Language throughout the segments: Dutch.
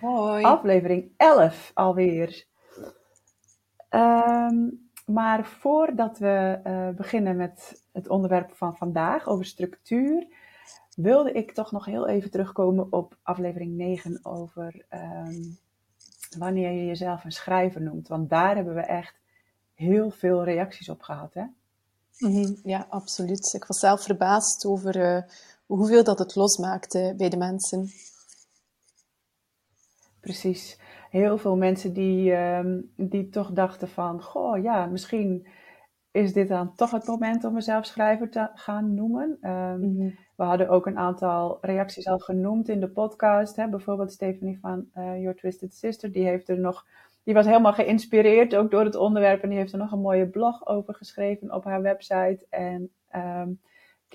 Hoi. Aflevering 11 alweer. Ehm, maar voordat we eh, beginnen met het onderwerp van vandaag over structuur, wilde ik toch nog heel even terugkomen op aflevering 9 over ehm, wanneer je jezelf een schrijver noemt. Want daar hebben we echt heel veel reacties op gehad. Hè? Mhm, ja, absoluut. Ik was zelf verbaasd over uh, hoeveel dat het losmaakte bij de mensen. Precies. Heel veel mensen die, um, die toch dachten van, goh ja, misschien is dit dan toch het moment om mezelf schrijver te gaan noemen. Um, mm -hmm. We hadden ook een aantal reacties al genoemd in de podcast. Hè? Bijvoorbeeld Stephanie van uh, Your Twisted Sister, die heeft er nog, die was helemaal geïnspireerd ook door het onderwerp en die heeft er nog een mooie blog over geschreven op haar website. En um,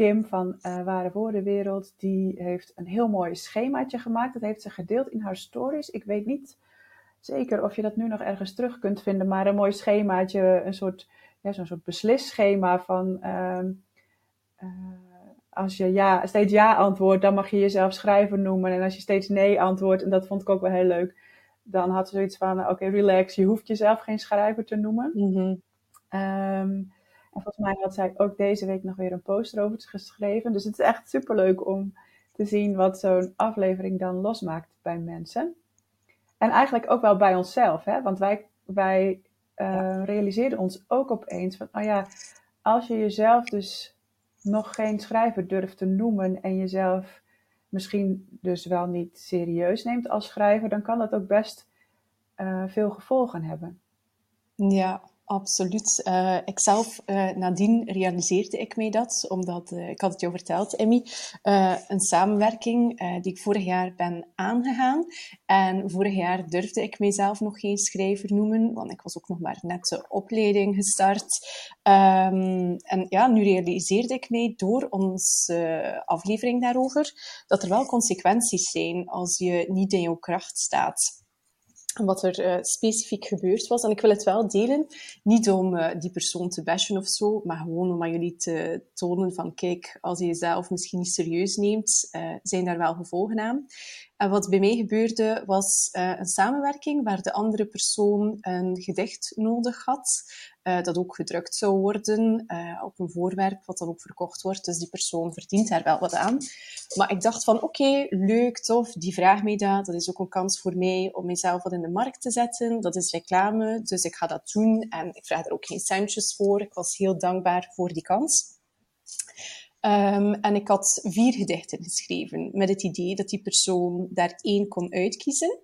Kim van uh, Ware Woordenwereld, die heeft een heel mooi schemaatje gemaakt. Dat heeft ze gedeeld in haar stories. Ik weet niet zeker of je dat nu nog ergens terug kunt vinden, maar een mooi schemaatje, een soort, ja, zo'n soort beslisschema van uh, uh, als je ja, steeds ja antwoordt, dan mag je jezelf schrijver noemen. En als je steeds nee antwoordt, en dat vond ik ook wel heel leuk, dan had ze zoiets van, oké, okay, relax, je hoeft jezelf geen schrijver te noemen. Mm -hmm. um, en volgens mij had zij ook deze week nog weer een post erover geschreven. Dus het is echt superleuk om te zien wat zo'n aflevering dan losmaakt bij mensen. En eigenlijk ook wel bij onszelf, hè? want wij, wij uh, realiseerden ons ook opeens van, oh ja, als je jezelf dus nog geen schrijver durft te noemen en jezelf misschien dus wel niet serieus neemt als schrijver, dan kan dat ook best uh, veel gevolgen hebben. Ja, Absoluut. Uh, ikzelf, uh, nadien realiseerde ik mij dat, omdat, uh, ik had het jou verteld, Emmy, een samenwerking die ik vorig jaar ben aangegaan. En vorig jaar durfde ik mijzelf nog geen schrijver noemen, want ik was ook nog maar net de opleiding gestart. Um, en ja, nu realiseerde ik mij door onze aflevering daarover, dat er wel consequenties zijn als je niet in jouw kracht staat wat er uh, specifiek gebeurd was. En ik wil het wel delen, niet om uh, die persoon te bashen of zo, maar gewoon om aan jullie te tonen van, kijk, als je jezelf misschien niet serieus neemt, uh, zijn daar wel gevolgen aan. En wat bij mij gebeurde, was een samenwerking waar de andere persoon een gedicht nodig had, dat ook gedrukt zou worden op een voorwerp, wat dan ook verkocht wordt. Dus die persoon verdient daar wel wat aan. Maar ik dacht van, oké, leuk, tof, die vraagt mij dat. Dat is ook een kans voor mij om mezelf wat in de markt te zetten. Dat is reclame, dus ik ga dat doen. En ik vraag er ook geen centjes voor. Ik was heel dankbaar voor die kans. Um, en ik had vier gedichten geschreven met het idee dat die persoon daar één kon uitkiezen.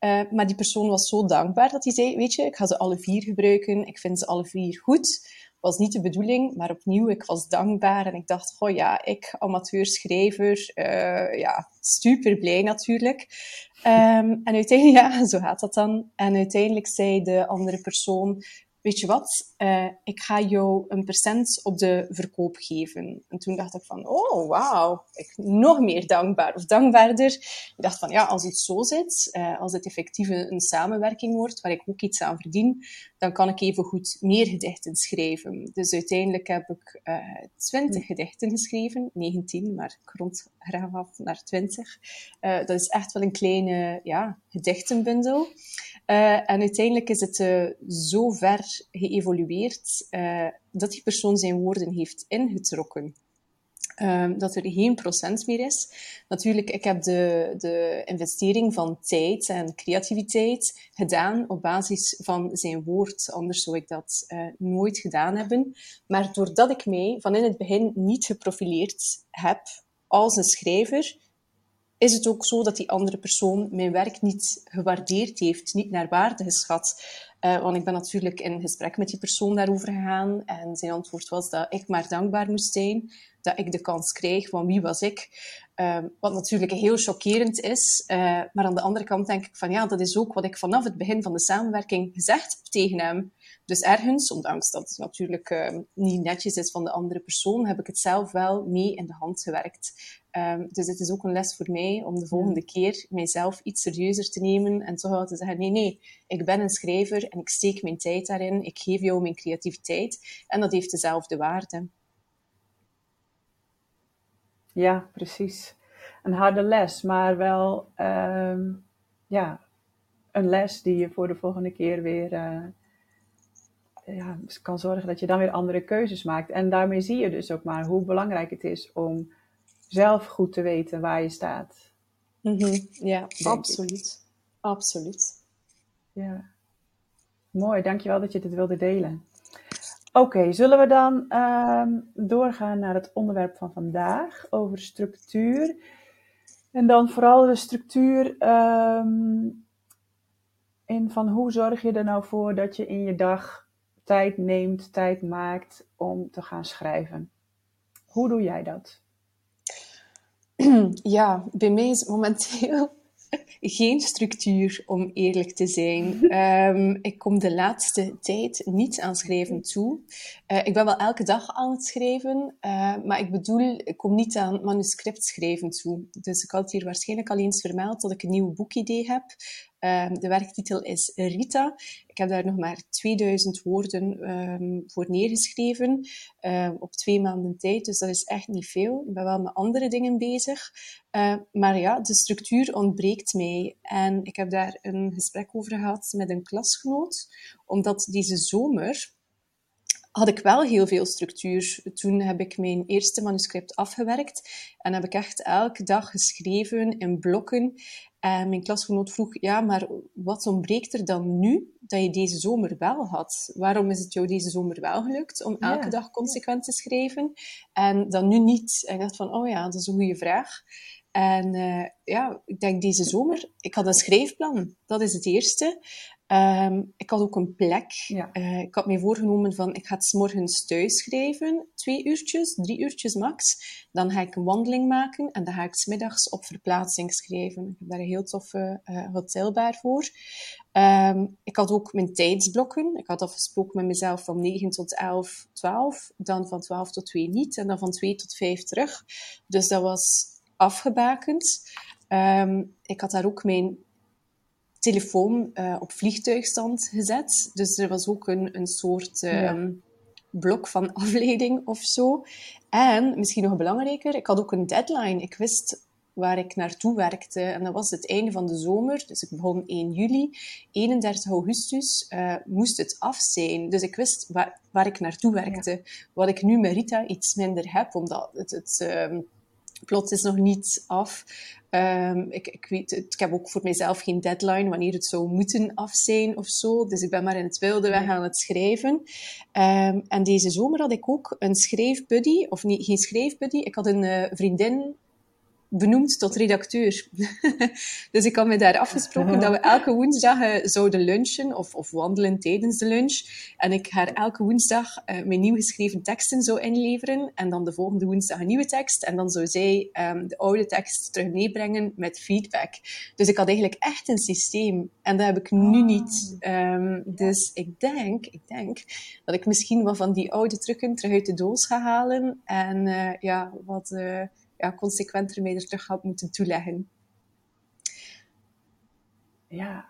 Uh, maar die persoon was zo dankbaar dat hij zei, weet je, ik ga ze alle vier gebruiken. Ik vind ze alle vier goed was niet de bedoeling, maar opnieuw, ik was dankbaar en ik dacht, oh ja, ik, amateur-schrijver, uh, ja, super blij natuurlijk. Um, en uiteindelijk, ja, zo gaat dat dan. En uiteindelijk zei de andere persoon, weet je wat, uh, ik ga jou een percent op de verkoop geven. En toen dacht ik van, oh, wauw, ik nog meer dankbaar of dankbaarder. Ik dacht van, ja, als het zo zit, uh, als het effectief een, samenwerking wordt, waar ik ook iets aan verdien, dan kan ik even goed meer gedichten schrijven. Dus uiteindelijk heb ik uh, 20 gedichten geschreven, 19, maar ik rond graag af naar 20. dat is echt wel een kleine, ja, gedichtenbundel. Uh, en uiteindelijk is het uh, zo ver geëvolueerd uh, dat die persoon zijn woorden heeft ingetrokken. Um, dat er geen procent meer is. Natuurlijk, ik heb de, de investering van tijd en creativiteit gedaan op basis van zijn woord. Anders zou ik dat nooit gedaan hebben. Maar doordat ik mij van in het begin niet geprofileerd heb als een schrijver, is het ook zo dat die andere persoon mijn werk niet gewaardeerd heeft, niet naar waarde geschat. Uh, want ik ben natuurlijk in gesprek met die persoon daarover gegaan en zijn antwoord was dat ik maar dankbaar moest zijn, dat ik de kans kreeg, van wie was ik. Ehm, wat natuurlijk heel chockerend is. Uh, maar aan de andere kant denk ik van ja, dat is ook wat ik vanaf het begin van de samenwerking gezegd heb tegen hem. Dus ergens, ondanks dat het natuurlijk uh, niet netjes is van de andere persoon, heb ik het zelf wel mee in de hand gewerkt. Um, dus het is ook een les voor mij om de volgende keer mijzelf iets serieuzer te nemen en toch wel te zeggen, nee, nee, ik ben een schrijver en ik steek mijn tijd daarin, ik geef jou mijn creativiteit en dat heeft dezelfde waarde. Ja, precies. Een harde les, maar wel um, ja, een les die je voor de volgende keer weer uh, ja, kan zorgen dat je dan weer andere keuzes maakt. En daarmee zie je dus ook maar hoe belangrijk het is om zelf goed te weten waar je staat. Mm -hmm. Ja, absoluut. Absoluut. Ja. Mooi, dankjewel dat je dit wilde delen. Oké, zullen we dan um, doorgaan naar het onderwerp van vandaag over structuur. En dan vooral de structuur um, in van hoe zorg je er nou voor dat je in je dag tijd neemt, tijd maakt om te gaan schrijven. Hoe doe jij dat? Ja, bij mij is momenteel geen structuur, om eerlijk te zijn. Um, ik kom de laatste tijd niet aan schrijven toe. Uh, ik ben wel elke dag aan het schrijven, uh, maar ik bedoel, ik kom niet aan manuscript schrijven toe. Dus ik had hier waarschijnlijk al eens vermeld dat ik een nieuw boekidee heb. Um, de werktitel is Rita. Ik heb daar nog maar 2000 woorden um, voor neergeschreven um, op twee maanden tijd, dus dat is echt niet veel. Ik ben wel met andere dingen bezig. Maar ja, de structuur ontbreekt mij. En ik heb daar een gesprek over gehad met een klasgenoot, omdat deze zomer had ik wel heel veel structuur. Toen heb ik mijn eerste manuscript afgewerkt en heb ik echt elke dag geschreven in blokken. En mijn klasgenoot vroeg, ja, maar wat ontbreekt er dan nu dat je deze zomer wel had? Waarom is het jou deze zomer wel gelukt om elke dag consequent te schrijven en dan nu niet? En ik dacht van, oh ja, dat is een goede vraag. En uh, ja, ik denk deze zomer, ik had een schrijfplan. Dat is het eerste. Um, ik had ook een plek. Ja. Uh, ik had mij voorgenomen van, ik ga het morgens thuis schrijven, twee uurtjes, drie uurtjes max. Dan ga ik een wandeling maken en dan ga ik s middags op verplaatsing schrijven. Ik heb daar een heel toffe uh, hotelbar voor. Um, ik had ook mijn tijdsblokken. Ik had afgesproken met mezelf van 9 tot 11, 12. Dan van 12 tot 2 niet. En dan van 2 tot 5 terug. Dus dat was afgebakend. Um, ik had daar ook mijn telefoon uh, op vliegtuigstand gezet. Dus er was ook een, een soort ja. blok van afleiding of zo. En misschien nog belangrijker, ik had ook een deadline. Ik wist waar ik naartoe werkte. En dat was het einde van de zomer. Dus ik begon 1 juli. 31 augustus uh, moest het af zijn. Dus ik wist waar, waar ik naartoe werkte. Ja. Wat ik nu met Rita iets minder heb, omdat het... het um, plot is nog niet af. Um, ik, ik, weet, ik heb ook voor mezelf geen deadline wanneer het zou moeten af zijn of zo. Dus ik ben maar in het wilde weg aan het schrijven. Um, en deze zomer had ik ook een schrijfbuddy, of niet, geen schrijfbuddy. Ik had een uh, vriendin benoemd tot redacteur. dus ik had me daar afgesproken dat we elke woensdag uh, zouden lunchen of, of, wandelen tijdens de lunch. En ik haar elke woensdag uh, mijn nieuw geschreven teksten zou inleveren. En dan de volgende woensdag een nieuwe tekst. En dan zou zij um, de oude tekst terug meebrengen met feedback. Dus ik had eigenlijk echt een systeem. En dat heb ik nu niet. Um, dus ik denk, ik denk dat ik misschien wat van die oude trucken terug uit de doos ga halen. En uh, ja, wat ja, consequenter mee er terug had moeten toeleggen. Ja.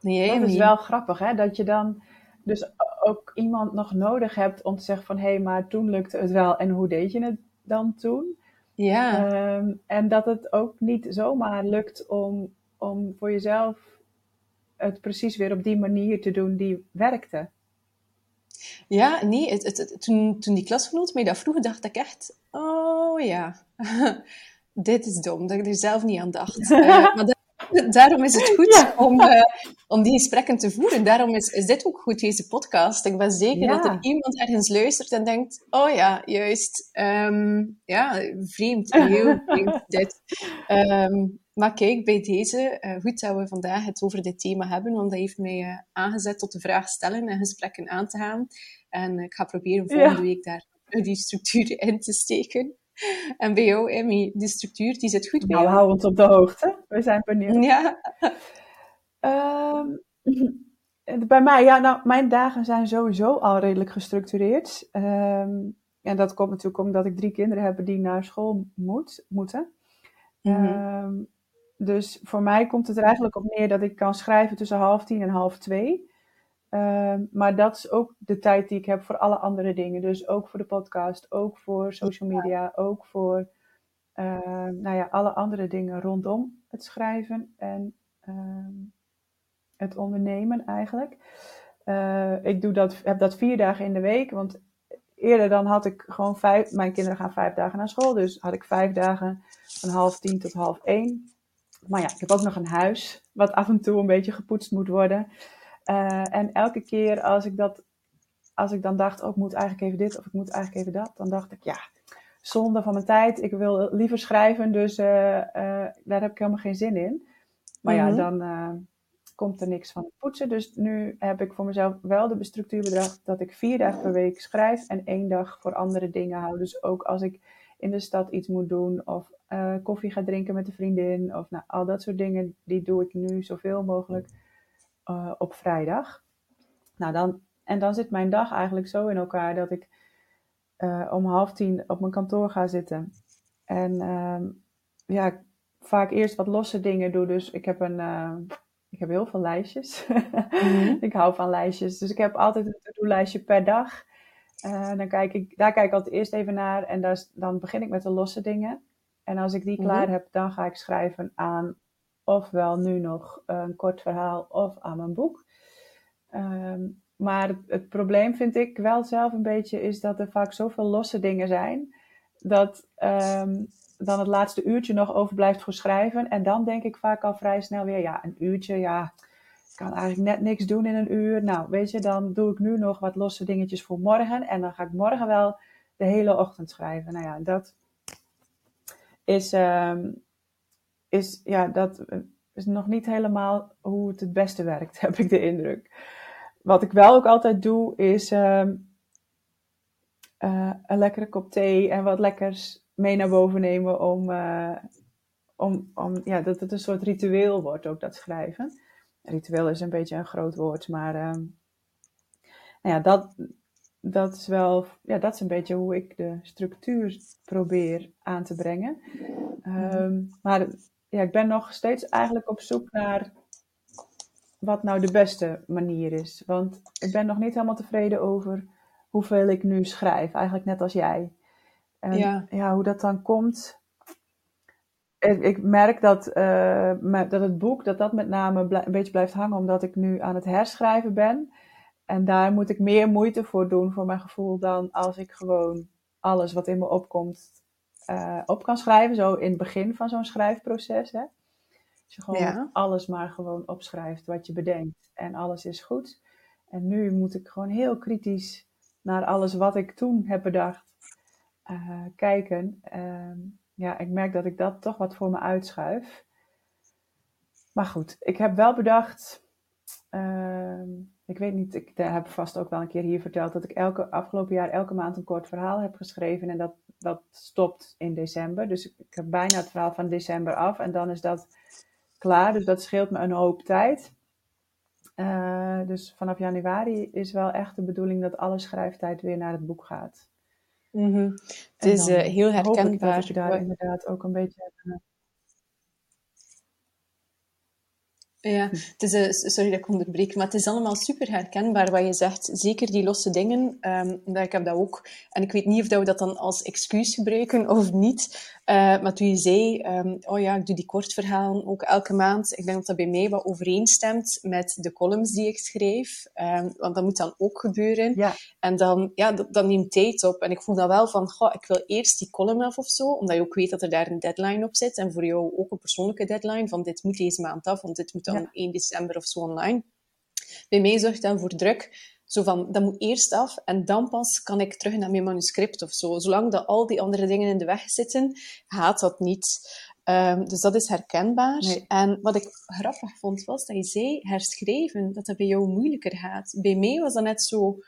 Nee, dat is wel grappig, hè? Dat je dan dus ook iemand nog nodig hebt om te zeggen van... hé, hey, maar toen lukte het wel en hoe deed je het dan toen? Ja. Um, en dat het ook niet zomaar lukt om, om voor jezelf het precies weer op die manier te doen die werkte. Ja, nee, het, het, toen, toen die klasgenoot mij dat vroeg, dacht ik echt, oh ja, dit is dom, dat ik er zelf niet aan dacht. Uh, maar daarom is het goed ja. om, uh, om die gesprekken te voeren. Daarom is, is dit ook goed, deze podcast. Ik ben zeker ja. dat er iemand ergens luistert en denkt, oh ja, juist, um, ja, vreemd, heel vreemd dit. Um, maar kijk, bij deze, uh, goed dat we vandaag het over dit thema hebben, want dat heeft mij uh, aangezet tot de vraag stellen en gesprekken aan te gaan. En ik ga proberen volgende ja. week daar die structuur in te steken. En bij jou, Emmy, die structuur, die zit goed bij nou, jou? hou ons op de hoogte. We zijn benieuwd. Ja. Ehm, bij mij, ja, nou, mijn dagen zijn sowieso al redelijk gestructureerd. Ehm, en dat komt natuurlijk omdat ik drie kinderen heb die naar school moet, moeten. Mhm. Ehm, dus voor mij komt het er eigenlijk op neer dat ik kan schrijven tussen half tien en half twee. Ehm, maar dat is ook de tijd die ik heb voor alle andere dingen. Dus ook voor de podcast, ook voor social media, ook voor ehm, nou ja, alle andere dingen rondom het schrijven en ehm, het ondernemen eigenlijk. Eh, ik doe dat, heb dat vier dagen in de week, want eerder dan had ik gewoon vijf, mijn kinderen gaan vijf dagen naar school, dus had ik vijf dagen van half tien tot half één. Maar ja, ik heb ook nog een huis, wat af en toe een beetje gepoetst moet worden. Uh, en elke keer als ik dat, als ik dan dacht, oh, ik moet eigenlijk even dit of ik moet eigenlijk even dat, dan dacht ik, ja, zonde van mijn tijd. Ik wil liever schrijven, dus uh, uh, daar heb ik helemaal geen zin in. Maar ja, dan komt er niks van poetsen. Dus nu heb ik voor mezelf wel de structuur bedacht dat ik vier dagen per week schrijf en één dag voor andere dingen hou. Dus ook als ik in de stad iets moet doen of koffie ga drinken met een vriendin of nou, al dat soort dingen, die doe ik nu zoveel mogelijk uh, op vrijdag. Nou, dan, en dan zit mijn dag eigenlijk zo in elkaar dat ik uh, om half tien op mijn kantoor ga zitten. En uh, ja, vaak eerst wat losse dingen doe. Dus ik heb een, uh, ik heb heel veel lijstjes. Mm-hmm. ik hou van lijstjes. Dus ik heb altijd een to-do-lijstje per dag. dan kijk ik, daar kijk ik altijd eerst even naar. En daar, dan begin ik met de losse dingen. En als ik die klaar mm-hmm. heb, dan ga ik schrijven aan ofwel nu nog een kort verhaal of aan mijn boek. Um, maar het, probleem vind ik wel zelf een beetje is dat er vaak zoveel losse dingen zijn. Dat um, dan het laatste uurtje nog overblijft voor schrijven. En dan denk ik vaak al vrij snel weer, ja, een uurtje, ja, ik kan eigenlijk net niks doen in een uur. Nou, weet je, dan doe ik nu nog wat losse dingetjes voor morgen. En dan ga ik morgen wel de hele ochtend schrijven. Nou ja, dat is, um, is, ja, dat is nog niet helemaal hoe het het beste werkt, heb ik de indruk. Wat ik wel ook altijd doe, is uh, uh, een lekkere kop thee en wat lekkers mee naar boven nemen om, uh, om, om ja, dat het een soort ritueel wordt, ook dat schrijven. Ritueel is een beetje een groot woord, maar ehm, nou ja, dat, dat is wel, ja, dat is een beetje hoe ik de structuur probeer aan te brengen. Um, maar ja, ik ben nog steeds eigenlijk op zoek naar wat nou de beste manier is. Want ik ben nog niet helemaal tevreden over hoeveel ik nu schrijf. Eigenlijk net als jij. En ja, ja hoe dat dan komt. Ik, ik merk dat, uh, dat het boek, dat dat met name een beetje blijft hangen, omdat ik nu aan het herschrijven ben. En daar moet ik meer moeite voor doen, voor mijn gevoel, dan als ik gewoon alles wat in me opkomt uh, op kan schrijven. Zo in het begin van zo'n schrijfproces. Hè? Als je gewoon ja. alles maar gewoon opschrijft wat je bedenkt. En alles is goed. En nu moet ik gewoon heel kritisch naar alles wat ik toen heb bedacht uh, kijken. Uh, ja, ik merk dat ik dat toch wat voor me uitschuif. Maar goed, ik heb wel bedacht. Ehm, ik weet niet, ik heb vast ook wel een keer hier verteld dat ik elke afgelopen jaar elke maand een kort verhaal heb geschreven. En dat, dat stopt in december. Dus ik, ik heb bijna het verhaal van december af en dan is dat klaar. Dus dat scheelt me een hoop tijd. Uh, dus vanaf januari is wel echt de bedoeling dat alle schrijftijd weer naar het boek gaat. Mm -hmm. Het is uh, heel herkenbaar. Dat ik daar inderdaad ook een beetje. Uh, Ja, het is, uh, sorry dat ik onderbreek, maar het is allemaal super herkenbaar wat je zegt. Zeker die losse dingen. Um, ik heb dat ook. En ik weet niet of dat we dat dan als excuus gebruiken of niet. Uh, maar toen je zei, um, oh ja, ik doe die kortverhalen ook elke maand. Ik denk dat dat bij mij wat overeenstemt met de columns die ik schrijf. Um, want dat moet dan ook gebeuren. Ja. En dan, ja, dat, dat neemt tijd op. En ik voel dan wel van, goh, ik wil eerst die column af of zo. Omdat je ook weet dat er daar een deadline op zit. En voor jou ook een persoonlijke deadline. Van dit moet deze maand af, want dit moet dan ja. 1 december of zo online. Bij mij zorgt dat voor druk. Zo van, dat moet eerst af en dan pas kan ik terug naar mijn manuscript of zo. Zolang dat al die andere dingen in de weg zitten, gaat dat niet. Um, dus dat is herkenbaar. Nee. En wat ik grappig vond, was dat je zei herschrijven, dat dat bij jou moeilijker gaat. Bij mij was dat net zo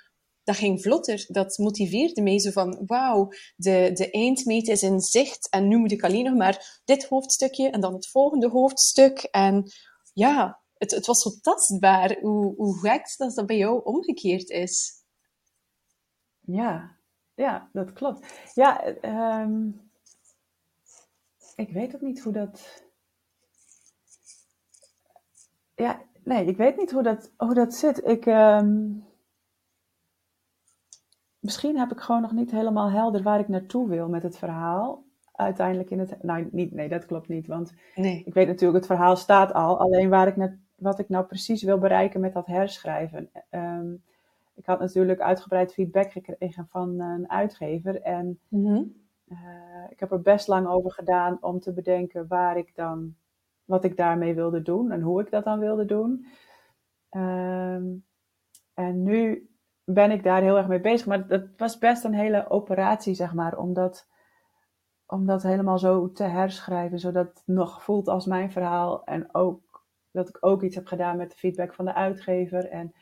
dat ging vlotter. Dat motiveerde mij zo van, wauw, de, de eindmeet is in zicht en nu moet ik alleen nog maar dit hoofdstukje en dan het volgende hoofdstuk. En ja, het, het was zo tastbaar. Hoe, hoe gek dat dat bij jou omgekeerd is. Ja, ja, dat klopt. Ja, ehm, ik weet ook niet hoe dat. Ja, nee, ik weet niet hoe dat, hoe dat zit. Ik, ehm, misschien heb ik gewoon nog niet helemaal helder waar ik naartoe wil met het verhaal. Uiteindelijk in het. Nou, niet, nee, dat klopt niet. Want nee. ik weet natuurlijk, het verhaal staat al. Alleen waar ik naar, wat ik nou precies wil bereiken met dat herschrijven. Ehm, ik had natuurlijk uitgebreid feedback gekregen van een uitgever. En mhm. eh, ik heb er best lang over gedaan om te bedenken waar ik dan, wat ik daarmee wilde doen en hoe ik dat dan wilde doen. Ehm, en nu ben ik daar heel erg mee bezig. Maar dat was best een hele operatie, zeg maar, om dat, om dat helemaal zo te herschrijven, zodat het nog voelt als mijn verhaal. En ook dat ik ook iets heb gedaan met de feedback van de uitgever. En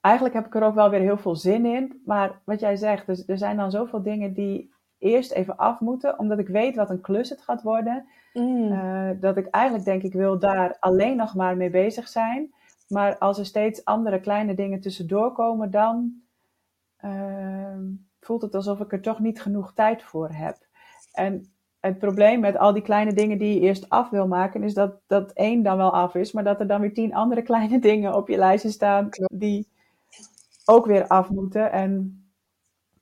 eigenlijk heb ik er ook wel weer heel veel zin in. Maar wat jij zegt, dus er zijn dan zoveel dingen die eerst even af moeten, omdat ik weet wat een klus het gaat worden. Mm. Eh, dat ik eigenlijk denk, ik wil daar alleen nog maar mee bezig zijn. Maar als er steeds andere kleine dingen tussendoor komen, dan uh, voelt het alsof ik er toch niet genoeg tijd voor heb. En het probleem met al die kleine dingen die je eerst af wil maken, is dat, dat één dan wel af is, maar dat er dan weer tien andere kleine dingen op je lijstje staan die ook weer af moeten. En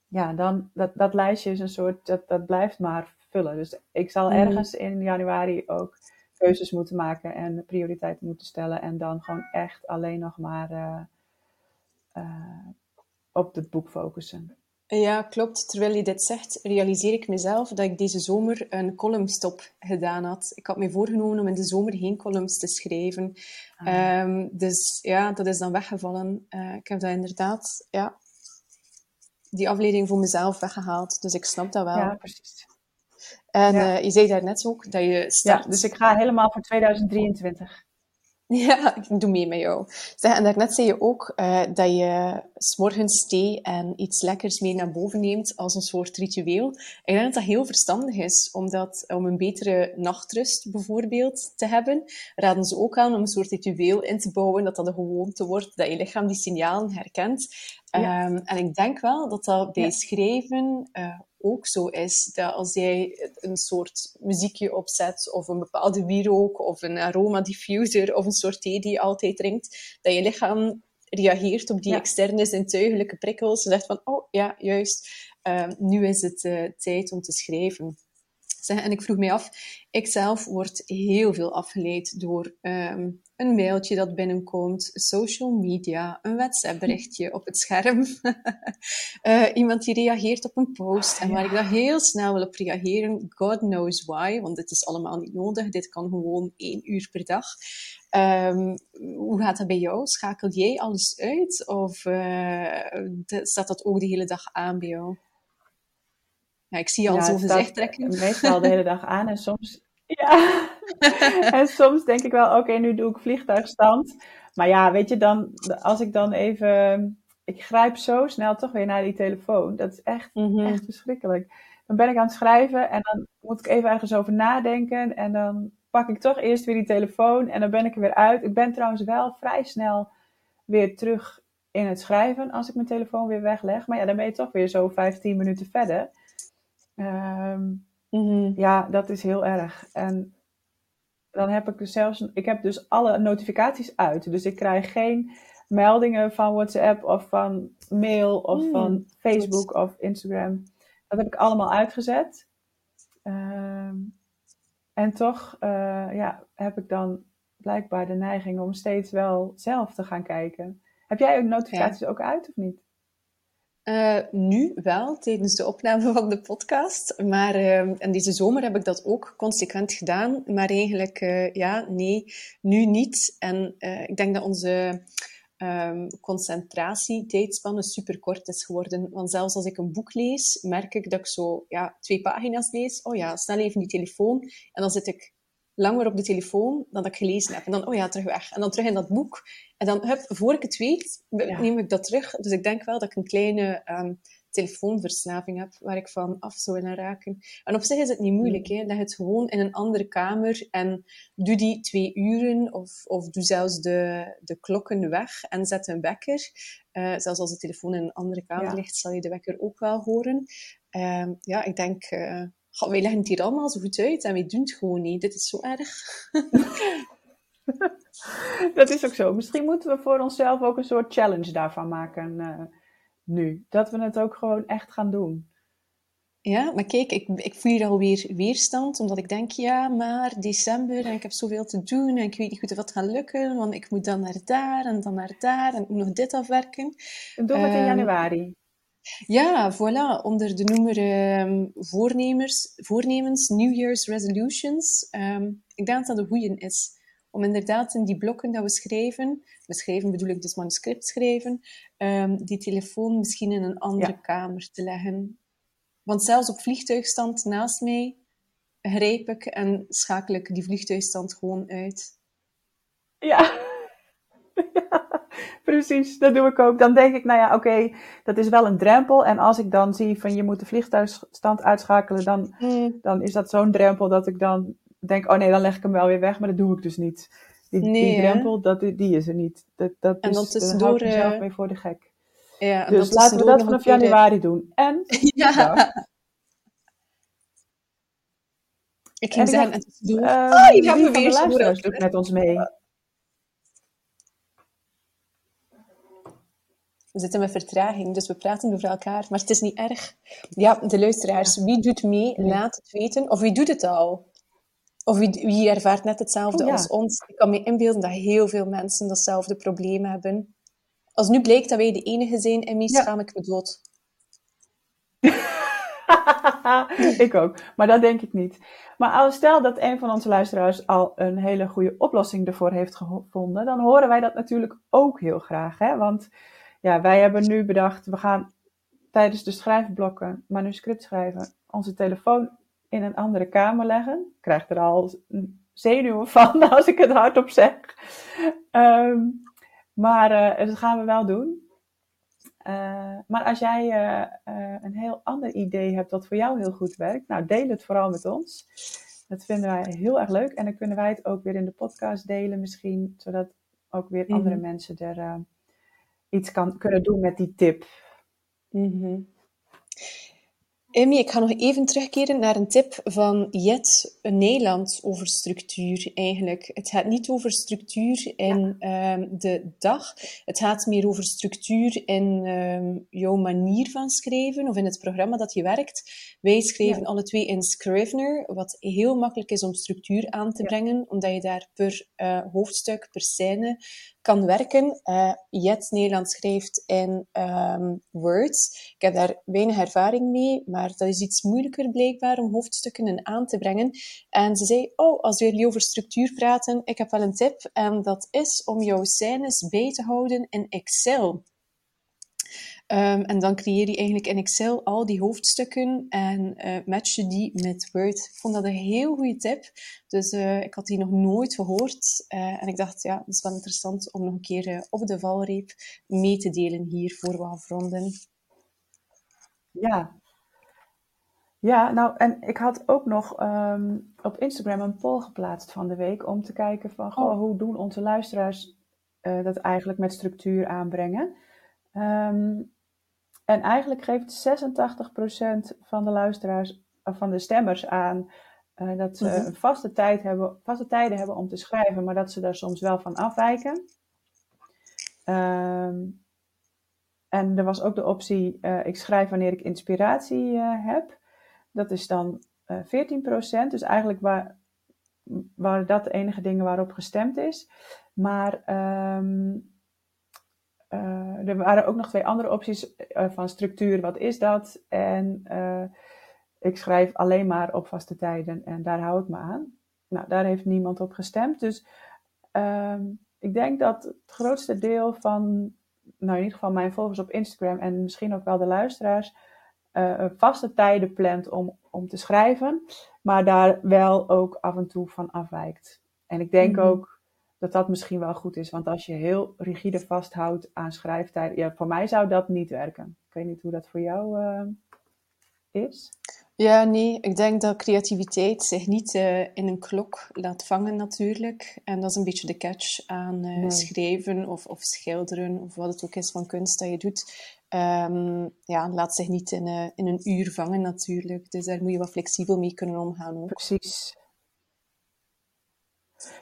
ja, dan, dat, dat lijstje is een soort, dat, dat blijft maar vullen. Dus ik zal mhm. ergens in januari ook keuzes moeten maken en prioriteiten moeten stellen. En dan gewoon echt alleen nog maar uh, uh, op het boek focussen. Ja, klopt. Terwijl je dit zegt, realiseer ik mezelf dat ik deze zomer een columnstop gedaan had. Ik had me voorgenomen om in de zomer geen columns te schrijven. Ah. Um, dus ja, dat is dan weggevallen. Uh, ik heb dat inderdaad, ja, die afleiding voor mezelf weggehaald. Dus ik snap dat wel. Ja, precies. En ja. uh, je zei daarnet ook dat je start... Ja, dus ik ga helemaal voor 2023. Ja, ik doe mee met jou. Zeg, en daarnet zei je ook uh, dat je s'morgens thee en iets lekkers mee naar boven neemt als een soort ritueel. Ik denk dat dat heel verstandig is, omdat, om een betere nachtrust bijvoorbeeld te hebben, raden ze ook aan om een soort ritueel in te bouwen, dat dat een gewoonte wordt, dat je lichaam die signalen herkent. Ja. Um, en ik denk wel dat dat bij ja. schrijven uh, ook zo is. Dat als jij een soort muziekje opzet, of een bepaalde wierook, of een aroma diffuser, of een soort thee die je altijd drinkt, dat je lichaam reageert op die ja. externe zintuigelijke prikkels en zegt van, oh ja, juist, uh, nu is het uh, tijd om te schrijven. En ik vroeg mij af, ik zelf word heel veel afgeleid door um, een mailtje dat binnenkomt, social media, een WhatsApp-berichtje op het scherm, uh, iemand die reageert op een post en waar ik dan heel snel wil op reageren, God knows why, want dit is allemaal niet nodig, dit kan gewoon één uur per dag. Um, hoe gaat dat bij jou? Schakel jij alles uit of uh, staat dat ook de hele dag aan bij jou? Ja, ik zie je al ja, zo gezicht trekken. Meestal de hele dag aan en soms... Ja, en soms denk ik wel, oké, nu doe ik vliegtuigstand. Maar ja, weet je, dan, als ik dan even... Ik grijp zo snel toch weer naar die telefoon. Dat is echt, mm -hmm. echt verschrikkelijk. Dan ben ik aan het schrijven en dan moet ik even ergens over nadenken. En dan pak ik toch eerst weer die telefoon en dan ben ik er weer uit. Ik ben trouwens wel vrij snel weer terug in het schrijven als ik mijn telefoon weer wegleg. Maar ja, dan ben je toch weer zo 15 minuten verder. Um, mm-hmm. Ja, dat is heel erg. En dan heb ik dus zelfs, ik heb dus alle notificaties uit. Dus ik krijg geen meldingen van WhatsApp of van mail of mm, van Facebook goed. of Instagram. Dat heb ik allemaal uitgezet. Um, en toch uh, ja, heb ik dan blijkbaar de neiging om steeds wel zelf te gaan kijken. Heb jij notificaties ja. ook uit of niet? Uh, nu wel, tijdens de opname van de podcast. Maar uh, in deze zomer heb ik dat ook consequent gedaan. Maar eigenlijk, uh, ja, nee, nu niet. En ik denk dat onze um, concentratietijdspanne super kort is geworden. Want zelfs als ik een boek lees, merk ik dat ik zo ja, twee pagina's lees. Oh ja, snel even die telefoon. En dan zit ik langer op de telefoon dan dat ik gelezen heb. En dan, oh ja, terug weg. En dan terug in dat boek. En dan, hup, voor ik het weet, neem ik dat terug. Dus ik denk wel dat ik een kleine ehm, telefoonverslaving heb, waar ik van af zou willen raken. En op zich is het niet moeilijk. Mm. Hè? Leg het gewoon in een andere kamer en doe die twee uren of, of doe zelfs de, de klokken weg en zet een wekker. Uh, zelfs als de telefoon in een andere kamer ligt, zal je de wekker ook wel horen. Uh, ja, ik denk, uh, wij leggen het hier allemaal zo goed uit en wij doen het gewoon niet. Dit is zo erg. dat is ook zo. Misschien moeten we voor onszelf ook een soort challenge daarvan maken eh, nu. Dat we het ook gewoon echt gaan doen. Ja, maar kijk, ik, ik voel hier alweer weerstand, omdat ik denk, ja, maar december en ik heb zoveel te doen en ik weet niet goed of het gaat lukken, want ik moet dan naar daar en dan naar daar en ik moet nog dit afwerken. En doen we het in ehm, januari? Ja, voilà. Onder de noemer um, voornemers, voornemens, New Year's resolutions. Um, ik denk dat dat de goede is. Om inderdaad in die blokken dat we schrijven, we schrijven bedoel ik dus manuscript schrijven, um, die telefoon misschien in een andere kamer te leggen. Want zelfs op vliegtuigstand naast mij grijp ik en schakel ik die vliegtuigstand gewoon uit. Ja. precies, dat doe ik ook. Dan denk ik, nou ja, oké, dat is wel een drempel. En als ik dan zie van je moet de vliegtuigstand uitschakelen, dan, mm. dan is dat zo'n drempel dat ik dan denk, oh nee, dan leg ik hem wel weer weg, maar dat doe ik dus niet. Die, die drempel, dat, die is er niet. Dat, dat en is, dan hou ik mezelf uh, mee voor de gek. Ja, dus laten we dat vanaf januari doen. En? ja. Ik ging zeggen, en tussendoor... Uh, oh, je gaat me weer met ons mee. We zitten met vertraging, dus we praten over elkaar, maar het is niet erg. Ja, de luisteraars, wie doet mee? Laat het weten. Of wie doet het al? Of wie, wie ervaart net hetzelfde oh, als ons? Ik kan me inbeelden dat heel veel mensen datzelfde probleem hebben. Als nu blijkt dat wij de enige zijn, en ja. schaam ik me dood. ik ook, maar dat denk ik niet. Maar stel dat een van onze luisteraars al een hele goede oplossing ervoor heeft gevonden, dan horen wij dat natuurlijk ook heel graag. Hè? Want ja, wij hebben nu bedacht, we gaan tijdens de schrijfblokken, manuscript schrijven, onze telefoon in een andere kamer leggen. Ik krijg er al zenuwen van als ik het hardop zeg. Ehm, maar uh, dat gaan we wel doen. Uh, maar als jij uh, een heel ander idee hebt wat voor jou heel goed werkt, nou deel het vooral met ons. Dat vinden wij heel erg leuk. En dan kunnen wij het ook weer in de podcast delen misschien, zodat ook weer andere mhm. mensen er iets kan, kunnen doen met die tip. Mm Emmy, ik ga nog even terugkeren naar een tip van Jet Nederland over structuur eigenlijk. Het gaat niet over structuur in ehm, de dag. Het gaat meer over structuur in um, jouw manier van schrijven of in het programma dat je werkt. Wij schrijven alle twee in Scrivener, wat heel makkelijk is om structuur aan te brengen, omdat je daar per uh, hoofdstuk, per scène kan werken. Uh, Jet Nederland schrijft in um, Words. Ik heb daar weinig ervaring mee, maar dat is iets moeilijker blijkbaar om hoofdstukken in aan te brengen. En ze zei, oh, als we jullie over structuur praten, ik heb wel een tip. En dat is om jouw scènes bij te houden in Excel. Um, en dan creëer je eigenlijk in Excel al die hoofdstukken en uh, match je die met Word. Ik vond dat een heel goede tip. Dus uh, ik had die nog nooit gehoord. Uh, en ik dacht, ja, het is wel interessant om nog een keer op de valreep mee te delen hier voor we afronden. Ja. Ja, nou, en ik had ook nog um, op Instagram een poll geplaatst van de week om te kijken van, goh, oh. hoe doen onze luisteraars dat eigenlijk met structuur aanbrengen? Um, en eigenlijk geeft 86% van de luisteraars, van de stemmers aan uh, dat ze mhm. een vaste, tijd hebben, vaste tijden hebben om te schrijven, maar dat ze daar soms wel van afwijken. Um, en er was ook de optie, uh, ik schrijf wanneer ik inspiratie uh, heb. Dat is dan 14%, dus eigenlijk waar, waren dat de enige dingen waarop gestemd is. Maar um, uh, er waren ook nog twee andere opties uh, van structuur. Wat is dat? En uh, ik schrijf alleen maar op vaste tijden en daar hou ik me aan. Nou, daar heeft niemand op gestemd. Dus ehm, ik denk dat het grootste deel van, nou in ieder geval mijn volgers op Instagram en misschien ook wel de luisteraars, vaste tijden plant om, om te schrijven, maar daar wel ook af en toe van afwijkt. En ik denk mhm. ook dat dat misschien wel goed is, want als je heel rigide vasthoudt aan schrijftijden, ja, voor mij zou dat niet werken. Ik weet niet hoe dat voor jou uh, is. Ja, nee, ik denk dat creativiteit zich niet uh, in een klok laat vangen natuurlijk. En dat is een beetje de catch aan uh, schrijven of, of schilderen of wat het ook is van kunst dat je doet. Um, ja, laat zich niet in, in een uur vangen natuurlijk. Dus daar moet je wat flexibel mee kunnen omgaan ook. Precies.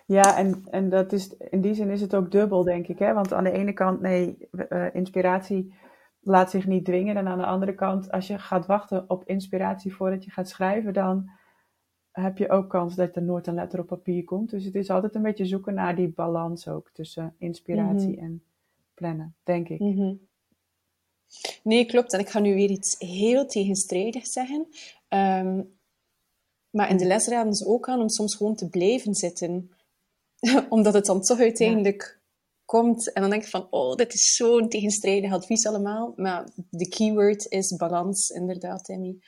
Ja, en, en dat is, in die zin is het ook dubbel, denk ik. Hè? Want aan de ene kant, nee, inspiratie laat zich niet dwingen. En aan de andere kant, als je gaat wachten op inspiratie voordat je gaat schrijven, dan heb je ook kans dat er nooit een letter op papier komt. Dus het is altijd een beetje zoeken naar die balans ook tussen inspiratie mhm. en plannen, denk ik. Mhm. Nee, klopt. En ik ga nu weer iets heel tegenstrijdigs zeggen. Ehm, maar in de les raden ze ook aan om soms gewoon te blijven zitten. Omdat het dan toch uiteindelijk komt. En dan denk ik van, oh, dit is zo'n tegenstrijdig advies allemaal. Maar de keyword is balans, inderdaad, Emmy.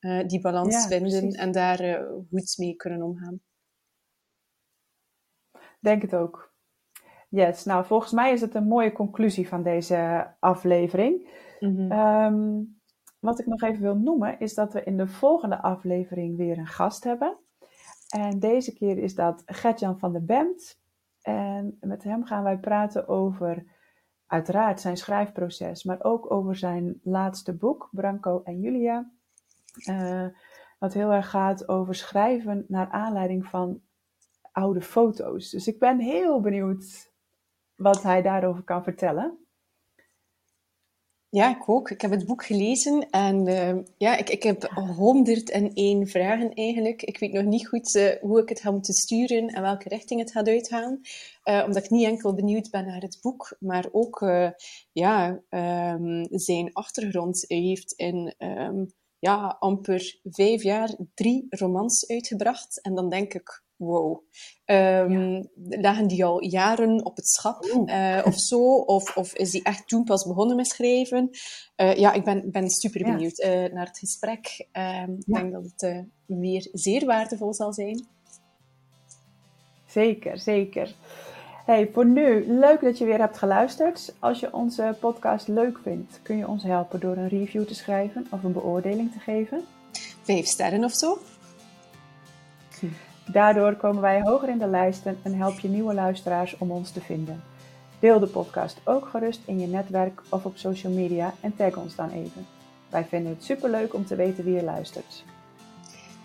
Uh, die balans vinden en daar uh, goed mee kunnen omgaan. Denk het ook. Yes, nou volgens mij is het een mooie conclusie van deze aflevering. Ehm, wat ik nog even wil noemen is dat we in de volgende aflevering weer een gast hebben. En deze keer is dat Gertjan van der Bemt. En met hem gaan wij praten over uiteraard zijn schrijfproces, maar ook over zijn laatste boek, Branco en Julia. Uh, wat heel erg gaat over schrijven naar aanleiding van oude foto's. Dus ik ben heel benieuwd wat hij daarover kan vertellen. Ja, ik ook. Ik heb het boek gelezen en uh, ja, ik, ik heb 101 vragen eigenlijk. Ik weet nog niet goed uh, hoe ik het ga moeten sturen en welke richting het gaat uitgaan. Uh, omdat ik niet enkel benieuwd ben naar het boek, maar ook ja, um, zijn achtergrond. Hij heeft in um, ja, amper vijf jaar drie romans uitgebracht. En dan denk ik, wow. Um, Lagen die al jaren op het schap uh, of zo? Of, of is die echt toen pas begonnen met schrijven? Uh, ja, ik ben, ben super benieuwd uh, naar het gesprek. Um, ik denk dat het weer zeer waardevol zal zijn. Zeker, zeker. Hey, voor nu, leuk dat je weer hebt geluisterd. Als je onze podcast leuk vindt, kun je ons helpen door een review te schrijven of een beoordeling te geven. Vijf sterren of zo. Daardoor komen wij hoger in de lijsten en help je nieuwe luisteraars om ons te vinden. Deel de podcast ook gerust in je netwerk of op social media en tag ons dan even. Wij vinden het superleuk om te weten wie je luistert.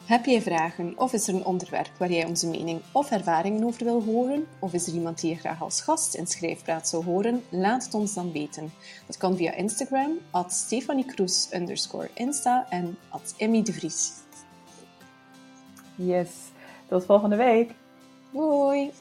Heb jij vragen of is er een onderwerp waar jij onze mening of ervaringen over wil horen? Of is er iemand die je graag als gast in Schrijfpraat zou horen? Laat het ons dan weten. Dat kan via Instagram, at Stefanie underscore Insta en at Emmy de Vries. Yes. Tot volgende week. Doei.